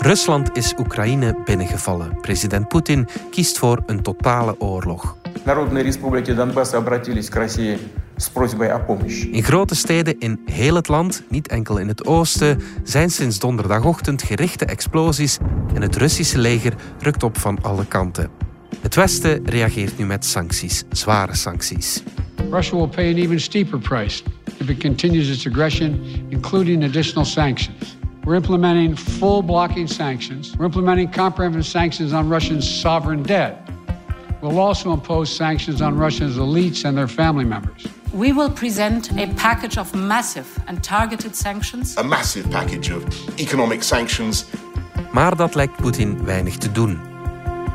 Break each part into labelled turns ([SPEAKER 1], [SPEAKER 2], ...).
[SPEAKER 1] Rusland is Oekraïne binnengevallen. President Poetin kiest voor een totale oorlog.
[SPEAKER 2] Народные республики Донбасса обратились к России с просьбой о помощи.
[SPEAKER 1] In grote steden in heel het land, niet enkel in het oosten, zijn sinds donderdagochtend gerichte explosies en het Russische leger rukt op van alle kanten. Het Westen reageert nu met sancties, zware sancties.
[SPEAKER 3] Russia will pay an even steeper price if it continues its aggression, including additional sanctions. We're implementing full blocking sanctions. We're implementing comprehensive sanctions on Russia's sovereign debt. We'll also impose sanctions on Russia's elites and their family members.
[SPEAKER 4] We will present a package of massive and targeted sanctions.
[SPEAKER 5] a massive package of economic sanctions
[SPEAKER 1] Maar dat lijkt Poetin weinig te doen.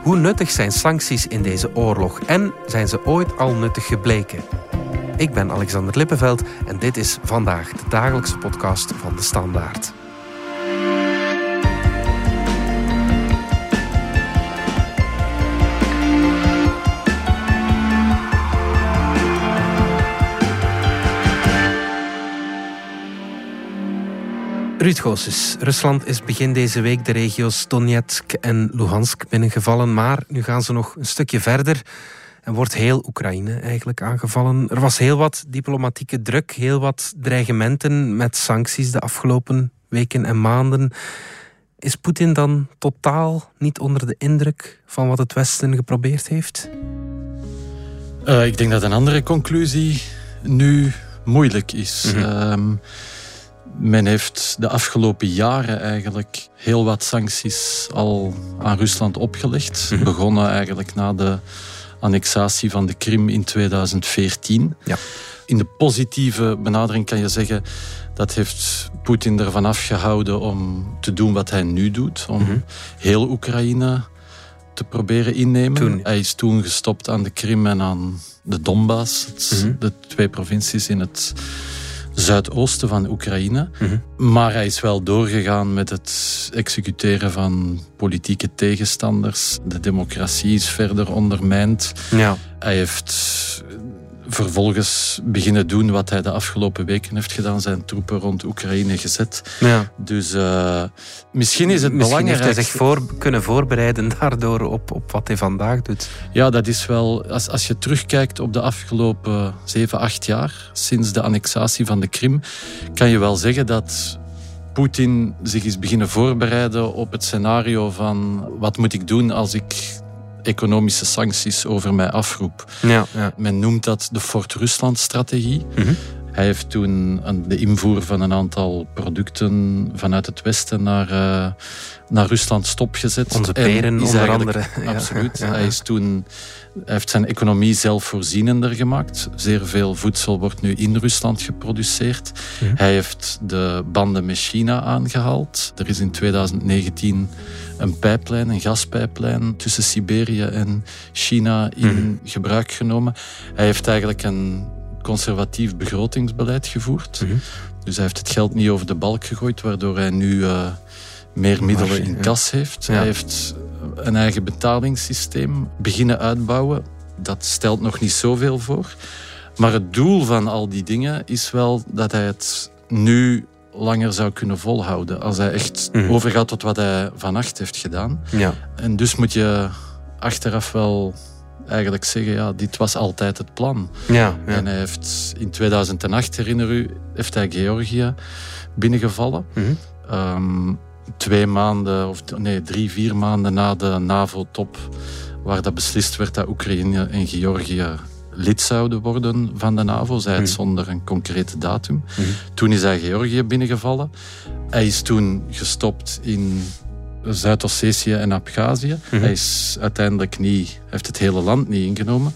[SPEAKER 1] Hoe nuttig zijn sancties in deze oorlog en zijn ze ooit al nuttig gebleken? Ik ben Alexander Lippenveld en dit is vandaag de dagelijkse podcast van de Standaard. Ruud Goossens, Rusland is begin deze week de regio's Donetsk en Luhansk binnengevallen, maar nu gaan ze nog een stukje verder en wordt heel Oekraïne eigenlijk aangevallen. Er was heel wat diplomatieke druk, heel wat dreigementen met sancties de afgelopen weken en maanden. Is Poetin dan totaal niet onder de indruk van wat het Westen geprobeerd heeft?
[SPEAKER 6] Uh, ik denk dat een andere conclusie nu moeilijk is.
[SPEAKER 1] Mhm.
[SPEAKER 6] Ehm, men heeft de afgelopen jaren eigenlijk heel wat sancties al aan Rusland opgelegd.
[SPEAKER 1] Mhm.
[SPEAKER 6] Begonnen eigenlijk na de annexatie van de Krim in 2014.
[SPEAKER 1] Ja.
[SPEAKER 6] In de positieve benadering kan je zeggen dat heeft Poetin ervan afgehouden om te doen wat hij nu doet. Om
[SPEAKER 1] Mhm.
[SPEAKER 6] heel Oekraïne te proberen innemen.
[SPEAKER 1] Toen.
[SPEAKER 6] Hij is toen gestopt aan de Krim en aan de Donbass. het-
[SPEAKER 1] Mhm.
[SPEAKER 6] De twee provincies in het zuidoosten van Oekraïne.
[SPEAKER 1] Mhm.
[SPEAKER 6] Maar hij is wel doorgegaan met het executeren van politieke tegenstanders. De democratie is verder ondermijnd.
[SPEAKER 1] Ja.
[SPEAKER 6] Hij heeft vervolgens beginnen doen wat hij de afgelopen weken heeft gedaan. Zijn troepen rond Oekraïne gezet.
[SPEAKER 1] ja.
[SPEAKER 6] Dus eh, misschien is het
[SPEAKER 1] Misschien heeft hij
[SPEAKER 6] belangrijk.
[SPEAKER 1] zich voor, kunnen voorbereiden daardoor op, op wat hij vandaag doet.
[SPEAKER 6] Ja, dat is wel. Als, als je terugkijkt op de afgelopen 7, 8 jaar, sinds de annexatie van de Krim, kan je wel zeggen dat Poetin zich is beginnen voorbereiden op het scenario van wat moet ik doen als ik economische sancties over mij afroep.
[SPEAKER 1] Ja, ja.
[SPEAKER 6] Men noemt dat de Fort Rusland-strategie.
[SPEAKER 1] Mhm.
[SPEAKER 6] Hij heeft toen de invoer van een aantal producten vanuit het Westen naar, eh, naar Rusland stopgezet.
[SPEAKER 1] Onze
[SPEAKER 6] En
[SPEAKER 1] peren onder andere. Ja,
[SPEAKER 6] Absoluut.
[SPEAKER 1] ja.
[SPEAKER 6] Hij, is toen, hij heeft zijn economie zelfvoorzienender gemaakt. Zeer veel voedsel wordt nu in Rusland geproduceerd. Hij heeft de banden met China aangehaald. Er is in 2019 een pijplijn, een gaspijplijn tussen Siberië en China in
[SPEAKER 1] Mhm.
[SPEAKER 6] gebruik genomen. Hij heeft eigenlijk een conservatief begrotingsbeleid gevoerd.
[SPEAKER 1] Mhm.
[SPEAKER 6] Dus hij heeft het geld niet over de balk gegooid, waardoor hij nu eh, meer middelen
[SPEAKER 1] Marge,
[SPEAKER 6] in
[SPEAKER 1] ja.
[SPEAKER 6] kas heeft.
[SPEAKER 1] Ja.
[SPEAKER 6] Hij heeft een eigen betalingssysteem beginnen uitbouwen. Dat stelt nog niet zoveel voor. Maar het doel van al die dingen is wel dat hij het nu langer zou kunnen volhouden. Als hij echt
[SPEAKER 1] Mhm.
[SPEAKER 6] overgaat tot wat hij vannacht heeft gedaan.
[SPEAKER 1] Ja.
[SPEAKER 6] En dus moet je achteraf wel eigenlijk zeggen, ja, dit was altijd het plan.
[SPEAKER 1] Ja, ja.
[SPEAKER 6] En hij heeft in 2008, herinner u, heeft hij Georgië binnengevallen.
[SPEAKER 1] Mhm.
[SPEAKER 6] Ehm, twee maanden, of nee, drie, vier maanden na de NAVO-top, waar dat beslist werd dat Oekraïne en Georgië lid zouden worden van de NAVO, zij het
[SPEAKER 1] Mhm.
[SPEAKER 6] zonder een concrete datum.
[SPEAKER 1] Mhm.
[SPEAKER 6] Toen is hij Georgië binnengevallen. Hij is toen gestopt in Zuid-Ossetië en Abhazie.
[SPEAKER 1] Mhm.
[SPEAKER 6] Hij is uiteindelijk niet, heeft het hele land niet ingenomen.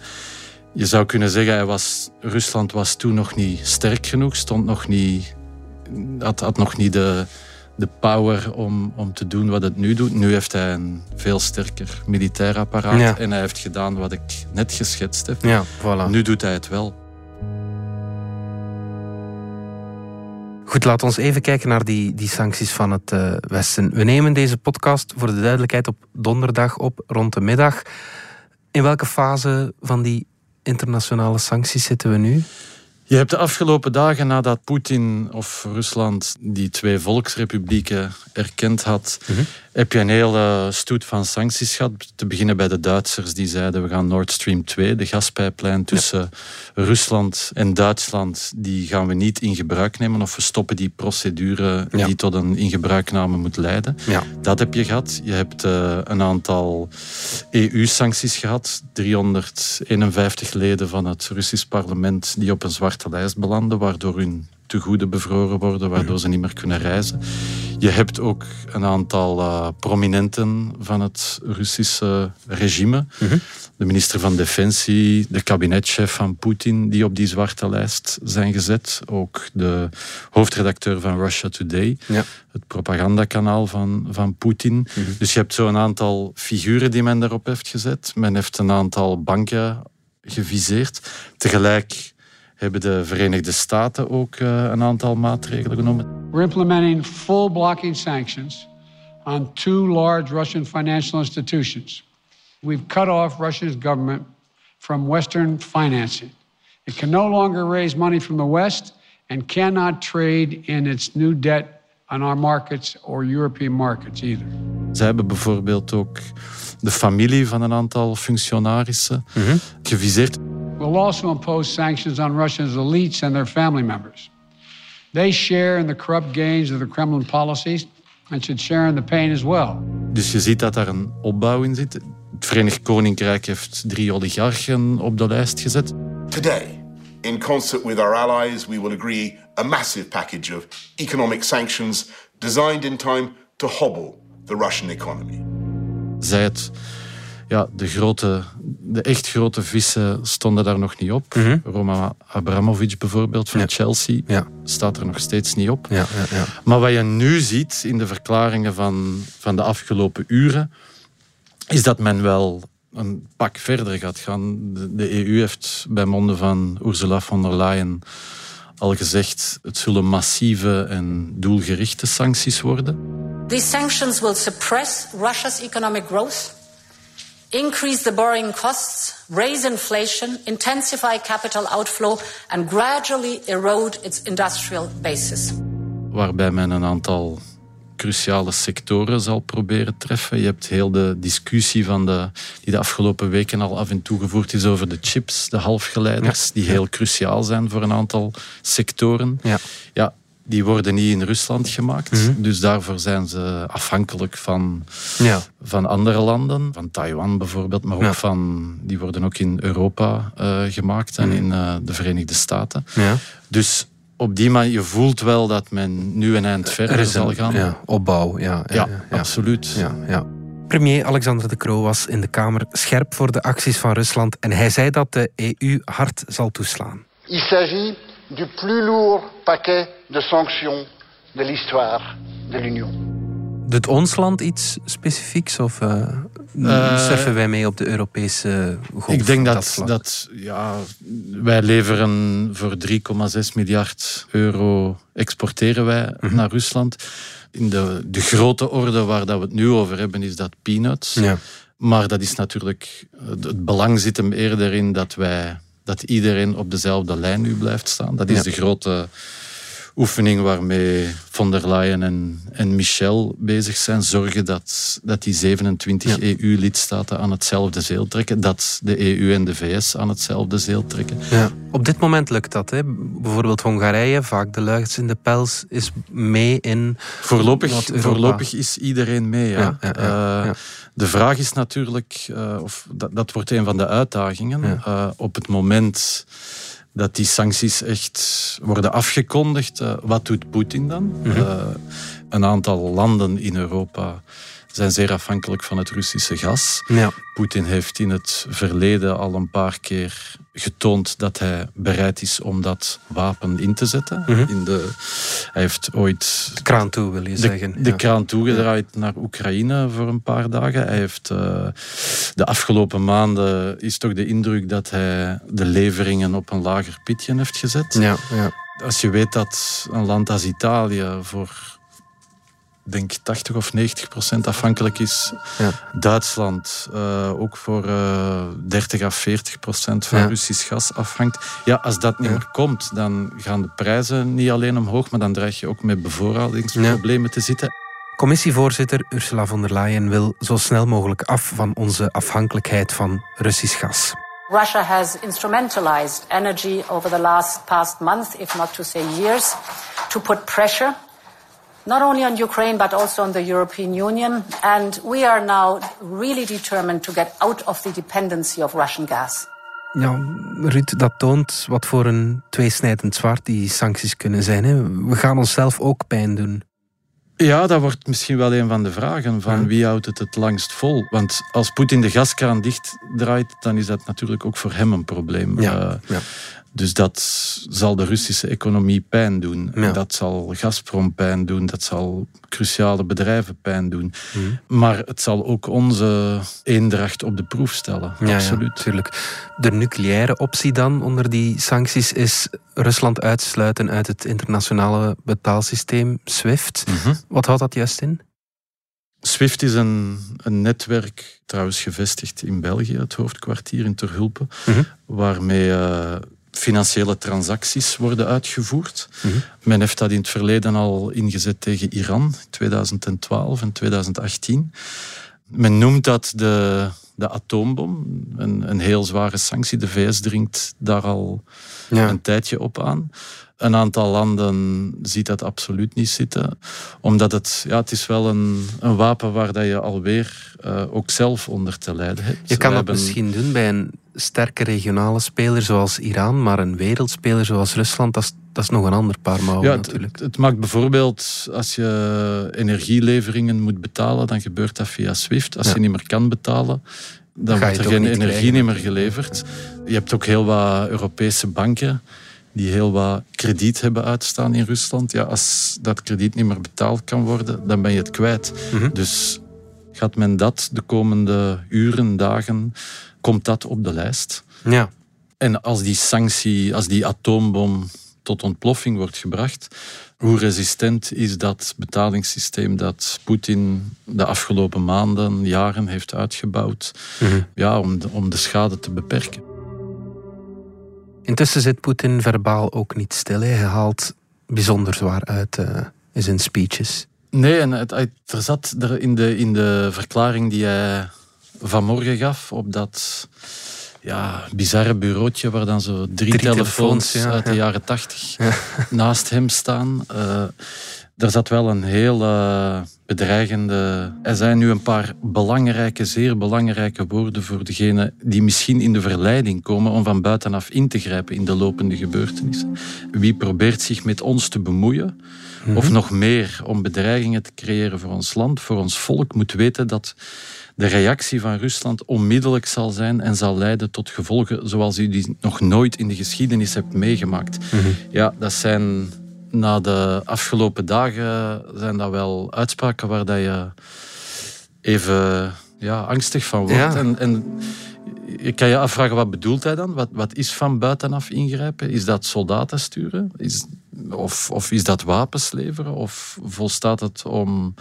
[SPEAKER 6] Je zou kunnen zeggen, hij was, Rusland was toen nog niet sterk genoeg, stond nog niet, had, had nog niet de, de power om, om te doen wat het nu doet. Nu heeft hij een veel sterker militair apparaat
[SPEAKER 1] Ja.
[SPEAKER 6] en hij heeft gedaan wat ik net geschetst heb.
[SPEAKER 1] Ja, voilà.
[SPEAKER 6] Nu doet hij het wel.
[SPEAKER 1] Goed, laten we even kijken naar die, die sancties van het eh, Westen. We nemen deze podcast voor de duidelijkheid op donderdag op, rond de middag. In welke fase van die internationale sancties zitten we nu?
[SPEAKER 6] Je hebt de afgelopen dagen nadat Poetin of Rusland die twee volksrepublieken erkend had,
[SPEAKER 1] Mhm.
[SPEAKER 6] Heb je een hele stoet van sancties gehad. Te beginnen bij de Duitsers die zeiden we gaan Nord Stream 2, de gaspijplijn tussen Rusland en Duitsland, die gaan we niet in gebruik nemen of we stoppen die procedure die tot een ingebruikname moet leiden.
[SPEAKER 1] Ja.
[SPEAKER 6] Dat heb je gehad. Je hebt uh, een aantal EU-sancties gehad. 351 leden van het Russisch parlement die op een zwarte lijst belanden, waardoor hun tegoeden bevroren worden, waardoor ze niet meer kunnen reizen. Je hebt ook een aantal uh, prominenten van het Russische regime.
[SPEAKER 1] Mhm.
[SPEAKER 6] De minister van Defensie, de kabinetchef van Poetin, die op die zwarte lijst zijn gezet. Ook de hoofdredacteur van Russia Today,
[SPEAKER 1] Ja.
[SPEAKER 6] het propagandakanaal van, van Poetin.
[SPEAKER 1] Mhm.
[SPEAKER 6] Dus je hebt zo'n aantal figuren die men daarop heeft gezet. Men heeft een aantal banken geviseerd. Tegelijk hebben de Verenigde Staten ook uh, een aantal maatregelen genomen.
[SPEAKER 3] We're implementing full blocking sanctions on two large Russian financial institutions. We've cut off Russia's government from Western financing. It can no longer raise money from the West and cannot trade in its new debt on our markets or European markets either.
[SPEAKER 6] Zij hebben bijvoorbeeld ook de familie van een aantal functionarissen
[SPEAKER 1] mm -hmm.
[SPEAKER 6] geviseerd.
[SPEAKER 3] We'll also impose sanctions on Russia's elites and their family members. They share in the corrupt gains of the Kremlin policies and should share in the pain as well.
[SPEAKER 6] Dus je ziet dat daar een opbouw in zit. Het Verenigd Koninkrijk heeft drie oligarchen op de lijst gezet.
[SPEAKER 5] Today, in concert with our allies, we will agree a massive package of economic sanctions designed in time to hobble the Russian economy.
[SPEAKER 6] Zij het ja, de, grote, de echt grote vissen stonden daar nog niet op.
[SPEAKER 1] Mm -hmm.
[SPEAKER 6] Roman Abramovich bijvoorbeeld van
[SPEAKER 1] ja.
[SPEAKER 6] Chelsea
[SPEAKER 1] ja.
[SPEAKER 6] staat er nog steeds niet op.
[SPEAKER 1] Ja, ja,
[SPEAKER 6] maar wat je nu ziet in de verklaringen van, van de afgelopen uren, is dat men wel een pak verder gaat gaan. De, de EU heeft bij monden van Ursula von der Leyen al gezegd, het zullen massieve en doelgerichte sancties worden.
[SPEAKER 4] These sanctions will suppress Russia's economic growth increase the borrowing costs, raise inflation, intensify capital outflow, and gradually erode its industrial basis.
[SPEAKER 6] Waarbij men een aantal cruciale sectoren zal proberen treffen. Je hebt heel de discussie van de, die de afgelopen weken al af en toe gevoerd is over de chips, de halfgeleiders,
[SPEAKER 1] ja.
[SPEAKER 6] die heel cruciaal zijn voor een aantal sectoren.
[SPEAKER 1] Ja.
[SPEAKER 6] ja die worden niet in Rusland gemaakt.
[SPEAKER 1] Mm -hmm.
[SPEAKER 6] Dus daarvoor zijn ze afhankelijk van,
[SPEAKER 1] ja.
[SPEAKER 6] van andere landen. Van Taiwan bijvoorbeeld, maar ook
[SPEAKER 1] ja.
[SPEAKER 6] van... Die worden ook in Europa uh, gemaakt en mm -hmm. in uh, de Verenigde Staten.
[SPEAKER 1] Ja.
[SPEAKER 6] Dus op die manier, je voelt wel dat men nu een eind verder
[SPEAKER 1] er
[SPEAKER 6] zal gaan.
[SPEAKER 1] Ja, opbouw, ja.
[SPEAKER 6] Ja, ja absoluut.
[SPEAKER 1] Ja, ja. Premier Alexander De Croo was in de Kamer scherp voor de acties van Rusland en hij zei dat de EU hard zal toeslaan.
[SPEAKER 7] Il s'agit du plus lourd paquet de sanctions de l'histoire de l'Union.
[SPEAKER 1] Doet ons land iets specifieks of uh, uh, surfen wij mee op de Europese golf?
[SPEAKER 6] Ik denk dat,
[SPEAKER 1] dat,
[SPEAKER 6] dat, ja, wij leveren voor 3,6 miljard euro exporteren wij
[SPEAKER 1] Mhm.
[SPEAKER 6] mm -hmm. naar Rusland. In de, de grote orde waar dat we het nu over hebben is dat peanuts.
[SPEAKER 1] Ja.
[SPEAKER 6] Maar dat is natuurlijk, het belang zit hem eerder in dat wij dat iedereen op dezelfde lijn nu blijft staan. Dat is
[SPEAKER 1] Ja.
[SPEAKER 6] de grote oefening waarmee von der Leyen en, en Michel bezig zijn. Zorgen dat, dat die 27
[SPEAKER 1] Ja.
[SPEAKER 6] EU-lidstaten aan hetzelfde zeel trekken. Dat de EU en de VS aan hetzelfde zeel trekken.
[SPEAKER 1] Ja. Op dit moment lukt dat. Hè. Bijvoorbeeld Hongarije, vaak de luids in de pels, is mee in
[SPEAKER 6] Voorlopig, voorlopig is iedereen mee. Ja. Eh. De vraag is natuurlijk, eh, of dat, dat wordt een van de uitdagingen. Eh, op het moment dat die sancties echt worden afgekondigd, eh, wat doet Poetin dan?
[SPEAKER 1] Mhm.
[SPEAKER 6] Eh, een aantal landen in Europa zijn zeer afhankelijk van het Russische gas.
[SPEAKER 1] Ja.
[SPEAKER 6] Poetin heeft in het verleden al een paar keer getoond dat hij bereid is om dat wapen in te zetten.
[SPEAKER 1] Mhm.
[SPEAKER 6] in de, hij heeft ooit
[SPEAKER 1] de kraan toe, wil je
[SPEAKER 6] de,
[SPEAKER 1] zeggen.
[SPEAKER 6] de
[SPEAKER 1] Ja.
[SPEAKER 6] kraan toegedraaid naar Oekraïne voor een paar dagen. Hij heeft eh, de afgelopen maanden is toch de indruk dat hij de leveringen op een lager pitje heeft gezet.
[SPEAKER 1] Ja, ja.
[SPEAKER 6] Als je weet dat een land als Italië voor denk 80 of 90 procent afhankelijk is.
[SPEAKER 1] Ja.
[SPEAKER 6] Duitsland eh, ook voor eh 30 à 40 procent van
[SPEAKER 1] Ja.
[SPEAKER 6] Russisch gas afhangt. Ja, als dat niet
[SPEAKER 1] Ja.
[SPEAKER 6] meer komt, dan gaan de prijzen niet alleen omhoog, maar dan dreig je ook met bevoorradingsproblemen te zitten.
[SPEAKER 1] Commissievoorzitter Ursula von der Leyen wil zo snel mogelijk af van onze afhankelijkheid van Russisch gas.
[SPEAKER 4] Russia has instrumentalized energy over the last past month, if not to say years, to put pressure not only on Ukraine but also on the European Union. And we are now really determined to get out of the dependency of Russian gas.
[SPEAKER 1] Ja, Ruud, dat toont wat voor een tweesnijdend zwaard die sancties kunnen zijn. Hè? We gaan onszelf ook pijn doen.
[SPEAKER 6] Ja, dat wordt misschien wel een van de vragen. Van wie houdt het het langst vol? Want als Poetin de gaskraan dichtdraait, dan is dat natuurlijk ook voor hem een probleem.
[SPEAKER 1] Ja, uh, ja.
[SPEAKER 6] Dus dat zal de Russische economie pijn doen.
[SPEAKER 1] Ja.
[SPEAKER 6] Dat zal Gazprom pijn doen. Dat zal cruciale bedrijven pijn doen.
[SPEAKER 1] Mhm.
[SPEAKER 6] Maar het zal ook onze eendracht op de proef stellen.
[SPEAKER 1] Ja,
[SPEAKER 6] Absoluut.
[SPEAKER 1] Ja, tuurlijk. De nucleaire optie dan onder die sancties is Rusland uitsluiten uit het internationale betaalsysteem SWIFT.
[SPEAKER 6] Mhm.
[SPEAKER 1] Wat houdt dat juist in?
[SPEAKER 6] SWIFT is een, een netwerk, trouwens gevestigd in België, het hoofdkwartier in Terhulpen,
[SPEAKER 1] Mhm.
[SPEAKER 6] waarmee uh, financiële transacties worden uitgevoerd.
[SPEAKER 1] Mhm.
[SPEAKER 6] Men heeft dat in het verleden al ingezet tegen Iran, in 2012 en 2018. Men noemt dat de, de atoombom, een, een heel zware sanctie. De VS dringt daar al
[SPEAKER 1] Ja.
[SPEAKER 6] een tijdje op aan. Een aantal landen ziet dat absoluut niet zitten. Omdat het, ja, het is wel een, een wapen waar dat je alweer uh, ook zelf onder te lijden hebt.
[SPEAKER 1] Je kan dat
[SPEAKER 6] hebben-
[SPEAKER 1] misschien doen bij een sterke regionale speler zoals Iran, maar een wereldspeler zoals Rusland, dat is, dat is nog een ander paar mouwen
[SPEAKER 6] Ja, het,
[SPEAKER 1] natuurlijk.
[SPEAKER 6] het, het maakt bijvoorbeeld, als je energieleveringen moet betalen, dan gebeurt dat via SWIFT. Als
[SPEAKER 1] Ja.
[SPEAKER 6] je niet meer kan betalen, dan
[SPEAKER 1] ga
[SPEAKER 6] wordt er geen energie
[SPEAKER 1] krijgen,
[SPEAKER 6] niet meer geleverd. Je hebt ook heel wat Europese banken die heel wat krediet hebben uitstaan in Rusland. Ja, als dat krediet niet meer betaald kan worden, dan ben je het kwijt.
[SPEAKER 1] Mhm.
[SPEAKER 6] Dus gaat men dat de komende uren, dagen, komt dat op de lijst.
[SPEAKER 1] Ja.
[SPEAKER 6] En als die sanctie, als die atoombom tot ontploffing wordt gebracht, hoe resistent is dat betalingssysteem dat Poetin de afgelopen maanden, jaren heeft uitgebouwd,
[SPEAKER 1] Mhm.
[SPEAKER 6] ja, om, de, om de schade te beperken?
[SPEAKER 1] Intussen zit Poetin verbaal ook niet stil. Hij haalt bijzonder zwaar uit eh, in zijn speeches.
[SPEAKER 6] Nee, en het, het- er zat er in de, in de verklaring die hij vanmorgen gaf op dat ja, bizarre bureautje waar dan zo drie,
[SPEAKER 1] Drie
[SPEAKER 6] telefoons,
[SPEAKER 1] telefoons, ja,
[SPEAKER 6] uit de
[SPEAKER 1] ja.
[SPEAKER 6] jaren tachtig naast hem staan. Eh er zat wel een heel bedreigende... Er zijn nu een paar belangrijke, zeer belangrijke woorden voor degenen die misschien in de verleiding komen om van buitenaf in te grijpen in de lopende gebeurtenissen. Wie probeert zich met ons te bemoeien, of nog meer om bedreigingen te creëren voor ons land, voor ons volk, moet weten dat de reactie van Rusland onmiddellijk zal zijn en zal leiden tot gevolgen zoals u die nog nooit in de geschiedenis hebt meegemaakt. Ja, dat zijn na de afgelopen dagen zijn dat wel uitspraken waar dat je even ja, angstig van wordt.
[SPEAKER 1] Ja.
[SPEAKER 6] En, en je kan je afvragen, wat bedoelt hij dan? Wat, wat is van buitenaf ingrijpen? Is dat soldaten sturen? Is, of, of is dat wapens leveren? Of volstaat het om...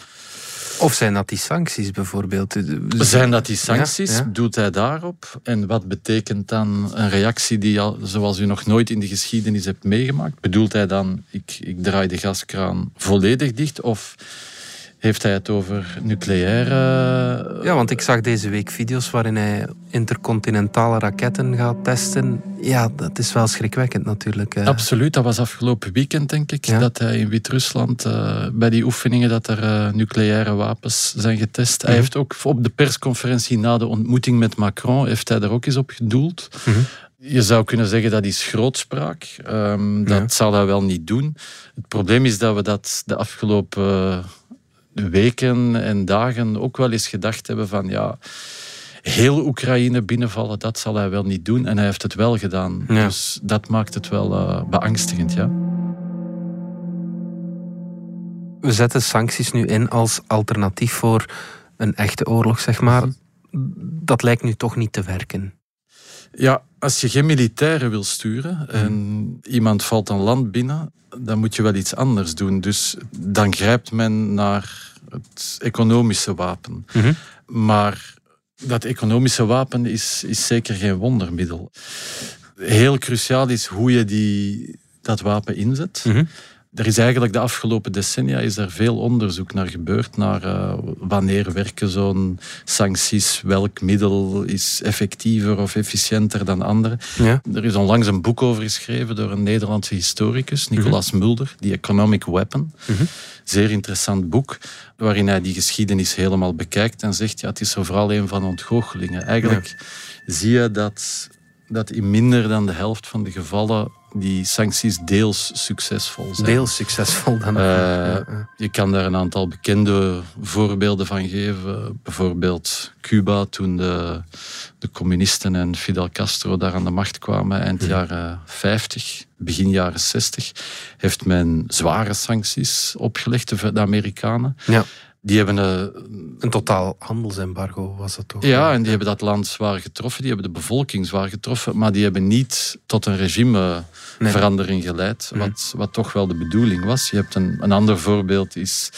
[SPEAKER 1] Of zijn dat die sancties bijvoorbeeld?
[SPEAKER 6] Zijn dat die sancties?
[SPEAKER 1] Ja, ja.
[SPEAKER 6] Doet hij daarop? En wat betekent dan een reactie die al, zoals u nog nooit in de geschiedenis hebt meegemaakt? Bedoelt hij dan, ik, ik draai de gaskraan volledig dicht? Of heeft hij het over nucleaire...
[SPEAKER 1] Ja, want ik zag deze week video's waarin hij intercontinentale raketten gaat testen. Ja, dat is wel schrikwekkend natuurlijk. eh.
[SPEAKER 6] Absoluut, dat was afgelopen weekend, denk ik,
[SPEAKER 1] Ja.
[SPEAKER 6] dat hij in Wit-Rusland eh, bij die oefeningen dat er eh, nucleaire wapens zijn getest. Hij
[SPEAKER 1] Mhm.
[SPEAKER 6] heeft ook op de persconferentie na de ontmoeting met Macron, heeft hij er ook eens op gedoeld.
[SPEAKER 1] Mhm.
[SPEAKER 6] Je zou kunnen zeggen dat is grootspraak. Ehm, dat
[SPEAKER 1] Ja.
[SPEAKER 6] zal hij wel niet doen. Het probleem is dat we dat de afgelopen eh, weken en dagen ook wel eens gedacht hebben van ja, heel Oekraïne binnenvallen, dat zal hij wel niet doen. En hij heeft het wel gedaan.
[SPEAKER 1] Ja.
[SPEAKER 6] Dus dat maakt het wel eh, beangstigend, ja.
[SPEAKER 1] We zetten sancties nu in als alternatief voor een echte oorlog, zeg maar.
[SPEAKER 6] Mhm.
[SPEAKER 1] Dat lijkt nu toch niet te werken.
[SPEAKER 6] Ja, als je geen militairen wil sturen en iemand valt een land binnen, dan moet je wel iets anders doen. Dus dan grijpt men naar het economische wapen.
[SPEAKER 1] Mhm.
[SPEAKER 6] Maar dat economische wapen is, is zeker geen wondermiddel. Heel cruciaal is hoe je die, dat wapen inzet.
[SPEAKER 1] Mhm.
[SPEAKER 6] Er is eigenlijk de afgelopen decennia is er veel onderzoek naar gebeurd, naar uh, wanneer werken zo'n sancties, welk middel is effectiever of efficiënter dan andere. Ja. Er is onlangs een boek over geschreven door een Nederlandse historicus, Nicolas mhm. Mulder, The Economic Weapon. Mhm. Zeer interessant boek, waarin hij die geschiedenis helemaal bekijkt en zegt, ja, het is vooral een van ontgoochelingen. Eigenlijk zie je dat, dat in minder dan de helft van de gevallen die sancties deels succesvol zijn.
[SPEAKER 1] Deels succesvol dan. Uh,
[SPEAKER 6] Je kan daar een aantal bekende voorbeelden van geven. Bijvoorbeeld Cuba, toen de, de communisten en Fidel Castro daar aan de macht kwamen eind jaren 50, begin jaren 60, heeft men zware sancties opgelegd, de Amerikanen. Ja. Die hebben een,
[SPEAKER 1] een totaal handelsembargo, was dat toch?
[SPEAKER 6] Ja, en die hebben dat land zwaar getroffen. Die hebben de bevolking zwaar getroffen. Maar die hebben niet tot een regimeverandering geleid. Wat, wat toch wel de bedoeling was. Je hebt een, een ander voorbeeld is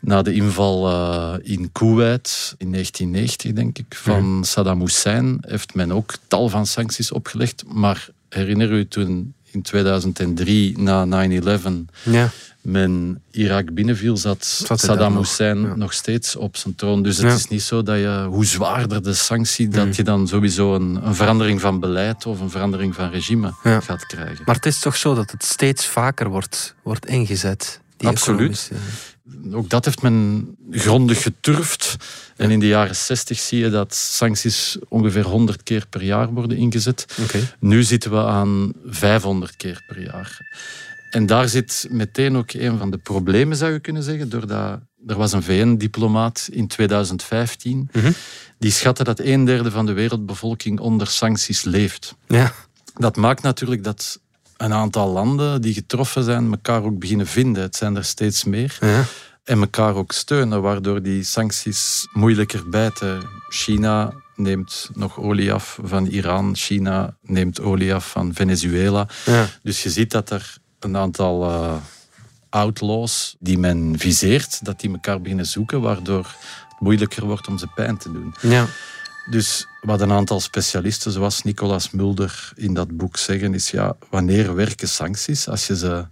[SPEAKER 6] na de inval uh, in Kuwait in 1990, denk ik, van Saddam Hussein, heeft men ook tal van sancties opgelegd. Maar herinner u toen in 2003 na 9-11 ja men Irak binnenviel, zat, Saddam Hussein nog, steeds op zijn troon. Dus het is niet zo dat je, hoe zwaarder de sanctie, dat mm. je dan sowieso een, een, verandering van beleid of een verandering van regime gaat krijgen.
[SPEAKER 1] Maar het is toch zo dat het steeds vaker wordt, wordt ingezet?
[SPEAKER 6] Absoluut. Ook dat heeft men grondig geturfd. En in de jaren 60 zie je dat sancties ongeveer 100 keer per jaar worden ingezet. Nu zitten we aan 500 keer per jaar. En daar zit meteen ook een van de problemen, zou je kunnen zeggen. Doordat er was een VN-diplomaat in 2015 mhm. die schatte dat een derde van de wereldbevolking onder sancties leeft. Ja. Dat maakt natuurlijk dat een aantal landen die getroffen zijn elkaar ook beginnen vinden. Het zijn er steeds meer. Ja. En elkaar ook steunen, waardoor die sancties moeilijker bijten. China neemt nog olie af van Iran. China neemt olie af van Venezuela. Ja. Dus je ziet dat er een aantal uh, outlaws die men viseert, dat die elkaar beginnen zoeken, waardoor het moeilijker wordt om ze pijn te doen. Ja. Dus wat een aantal specialisten, zoals Nicolas Mulder in dat boek zeggen, is ja, wanneer werken sancties? Als je ze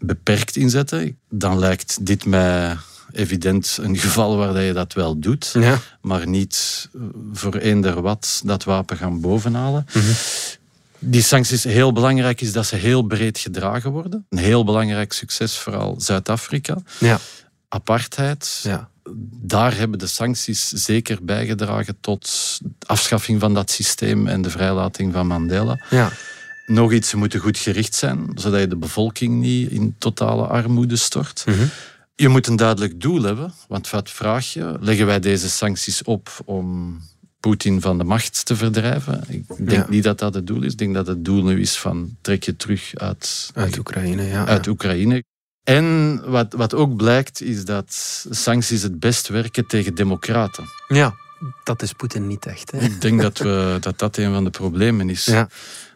[SPEAKER 6] beperkt inzet, dan lijkt dit mij evident een geval waar je dat wel doet, ja. maar niet voor eender wat dat wapen gaan bovenhalen. Mm die sancties, heel belangrijk is dat ze heel breed gedragen worden. Een heel belangrijk succes, vooral Zuid-Afrika. Ja. Apartheid. Ja. Daar hebben de sancties zeker bijgedragen tot afschaffing van dat systeem en de vrijlating van Mandela. Ja. Nog iets, ze moeten goed gericht zijn, zodat je de bevolking niet in totale armoede stort. Mhm. Je moet een duidelijk doel hebben, want wat vraag je? Leggen wij deze sancties op om Poetin van de macht te verdrijven. Ik denk niet dat dat het doel is. Ik denk dat het doel nu is van trek je terug uit,
[SPEAKER 1] uit Oekraïne. Ja,
[SPEAKER 6] uit Oekraïne. En wat, wat ook blijkt is dat sancties het best werken tegen democraten.
[SPEAKER 1] Ja, dat is Poetin niet echt. Hè?
[SPEAKER 6] Ik denk dat, we, dat dat een van de problemen is. Ja.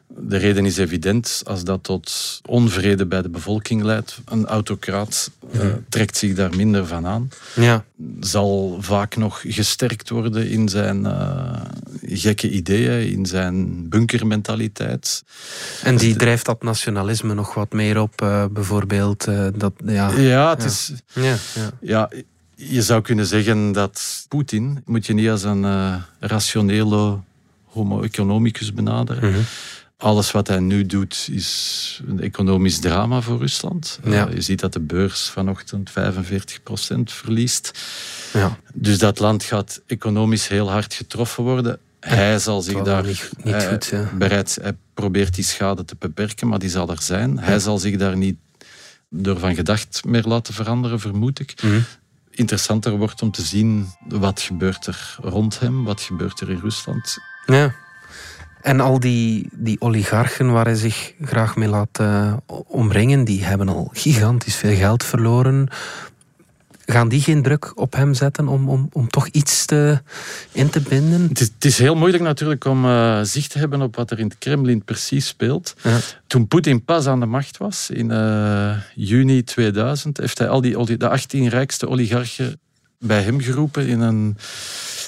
[SPEAKER 6] De reden is evident. Als dat tot onvrede bij de bevolking leidt, een autocraat uh, trekt zich daar minder van aan. Ja. Zal vaak nog gesterkt worden in zijn uh, gekke ideeën, in zijn bunkermentaliteit.
[SPEAKER 1] En die drijft dat nationalisme nog wat meer op, uh, bijvoorbeeld. dat, ja,
[SPEAKER 6] ja, het is... Ja, ja. ja, je zou kunnen zeggen dat Poetin moet je niet als een rationele homo economicus benaderen. Mm alles wat hij nu doet is een economisch drama voor Rusland. Eh, je ziet dat de beurs vanochtend 45% verliest. Ja. Dus dat land gaat economisch heel hard getroffen worden. Hij zal zich daar niet, niet hij, goed, ja. bereid, hij probeert die schade te beperken, maar die zal er zijn. Hij zal zich daar niet door van gedacht meer laten veranderen, vermoed ik. Mm Interessanter wordt om te zien wat gebeurt er rond hem, wat gebeurt er in Rusland.
[SPEAKER 1] Ja. En al die, die oligarchen waar hij zich graag mee laat uh, omringen, die hebben al gigantisch veel geld verloren. Gaan die geen druk op hem zetten om, om, om toch iets te, in te binden?
[SPEAKER 6] Het is, het is heel moeilijk natuurlijk om uh, zicht te hebben op wat er in het Kremlin precies speelt. Ja. Toen Poetin pas aan de macht was, in uh, juni 2000, heeft hij al die, de 18 rijkste oligarchen bij hem geroepen in een,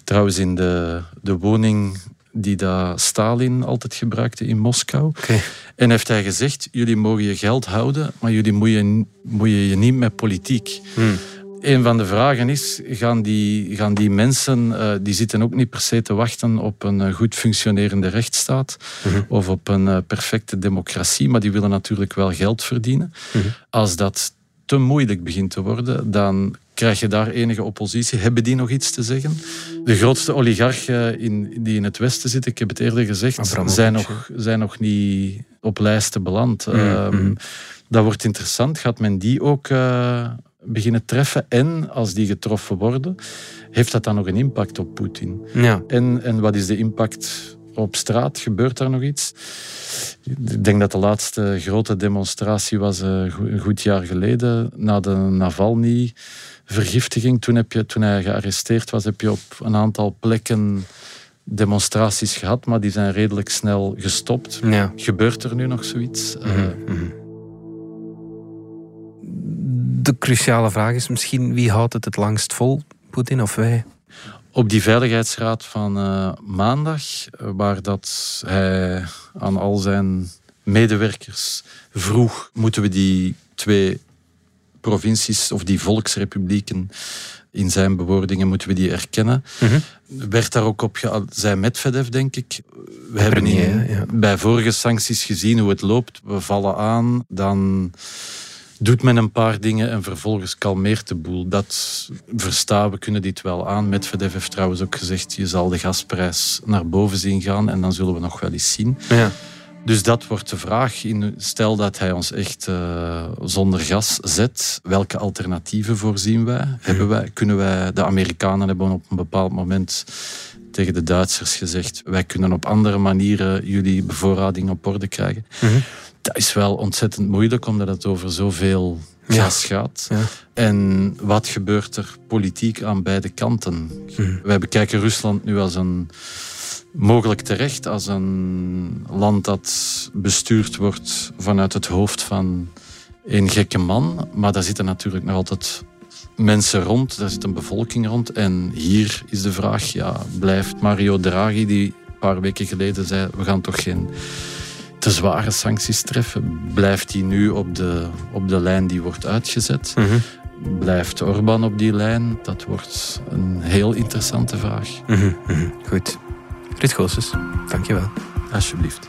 [SPEAKER 6] trouwens in de, de woning die dat Stalin altijd gebruikte in Moskou. En heeft hij gezegd, jullie mogen je geld houden, maar jullie moet je, moet je, je niet met politiek. Hmm. Een van de vragen is, gaan die, gaan die mensen, uh, die zitten ook niet per se te wachten op een eh, goed functionerende rechtsstaat mhm. of op een uh, perfecte democratie, maar die willen natuurlijk wel geld verdienen. Mhm. Als dat te moeilijk begint te worden, dan krijg je daar enige oppositie. Hebben die nog iets te zeggen? De grootste oligarchen in, die in het Westen zitten, ik heb het eerder gezegd, zijn nog, zijn nog niet op lijsten beland. Mhm, ehm, dat wordt interessant. Gaat men die ook beginnen treffen. En als die getroffen worden, heeft dat dan nog een impact op Poetin?
[SPEAKER 1] Ja.
[SPEAKER 6] En, en wat is de impact op straat? Gebeurt daar nog iets? Ik denk dat de laatste grote demonstratie was uh, een goed jaar geleden, na de Navalny-vergiftiging. Toen, heb je, toen hij gearresteerd was, heb je op een aantal plekken demonstraties gehad, maar die zijn redelijk snel gestopt.
[SPEAKER 1] Ja.
[SPEAKER 6] Gebeurt er nu nog zoiets? Mm -hmm
[SPEAKER 1] de cruciale vraag is misschien wie houdt het het langst vol, Poetin of wij?
[SPEAKER 6] Op die veiligheidsraad van uh, maandag, eh, waar dat hij aan al zijn medewerkers vroeg, moeten we die twee provincies of die volksrepublieken in zijn bewoordingen moeten we die erkennen. Mm Werd daar ook op ge... zei Medvedev, denk ik. We hebben in, bij vorige sancties gezien hoe het loopt. We vallen aan, dan doet men een paar dingen en vervolgens kalmeert de boel. Dat verstaan we, kunnen dit wel aan. Medvedev heeft trouwens ook gezegd, je zal de gasprijs naar boven zien gaan en dan zullen we nog wel eens zien.
[SPEAKER 1] Ja.
[SPEAKER 6] Dus dat wordt de vraag. Stel dat hij ons echt uh, zonder gas zet, welke alternatieven voorzien wij? Hebben wij? Kunnen wij? De Amerikanen hebben op een bepaald moment tegen de Duitsers gezegd: wij kunnen op andere manieren jullie bevoorrading op orde krijgen. Mm dat is wel ontzettend moeilijk, omdat het over zoveel gas gaat. Ja. En wat gebeurt er politiek aan beide kanten? Mm. Wij bekijken Rusland nu als een mogelijk terecht als een land dat bestuurd wordt vanuit het hoofd van een gekke man. Maar daar zitten natuurlijk nog altijd mensen rond, daar zit een bevolking rond. En hier is de vraag, ja, blijft Mario Draghi, die een paar weken geleden zei, we gaan toch geen te zware sancties treffen? Blijft hij nu op de, op de lijn die wordt uitgezet? Mhm. Blijft Orbán op die lijn? Dat wordt een heel interessante vraag.
[SPEAKER 1] Mm -hmm. Goed. Rit Goossens, dankjewel.
[SPEAKER 6] Alsjeblieft.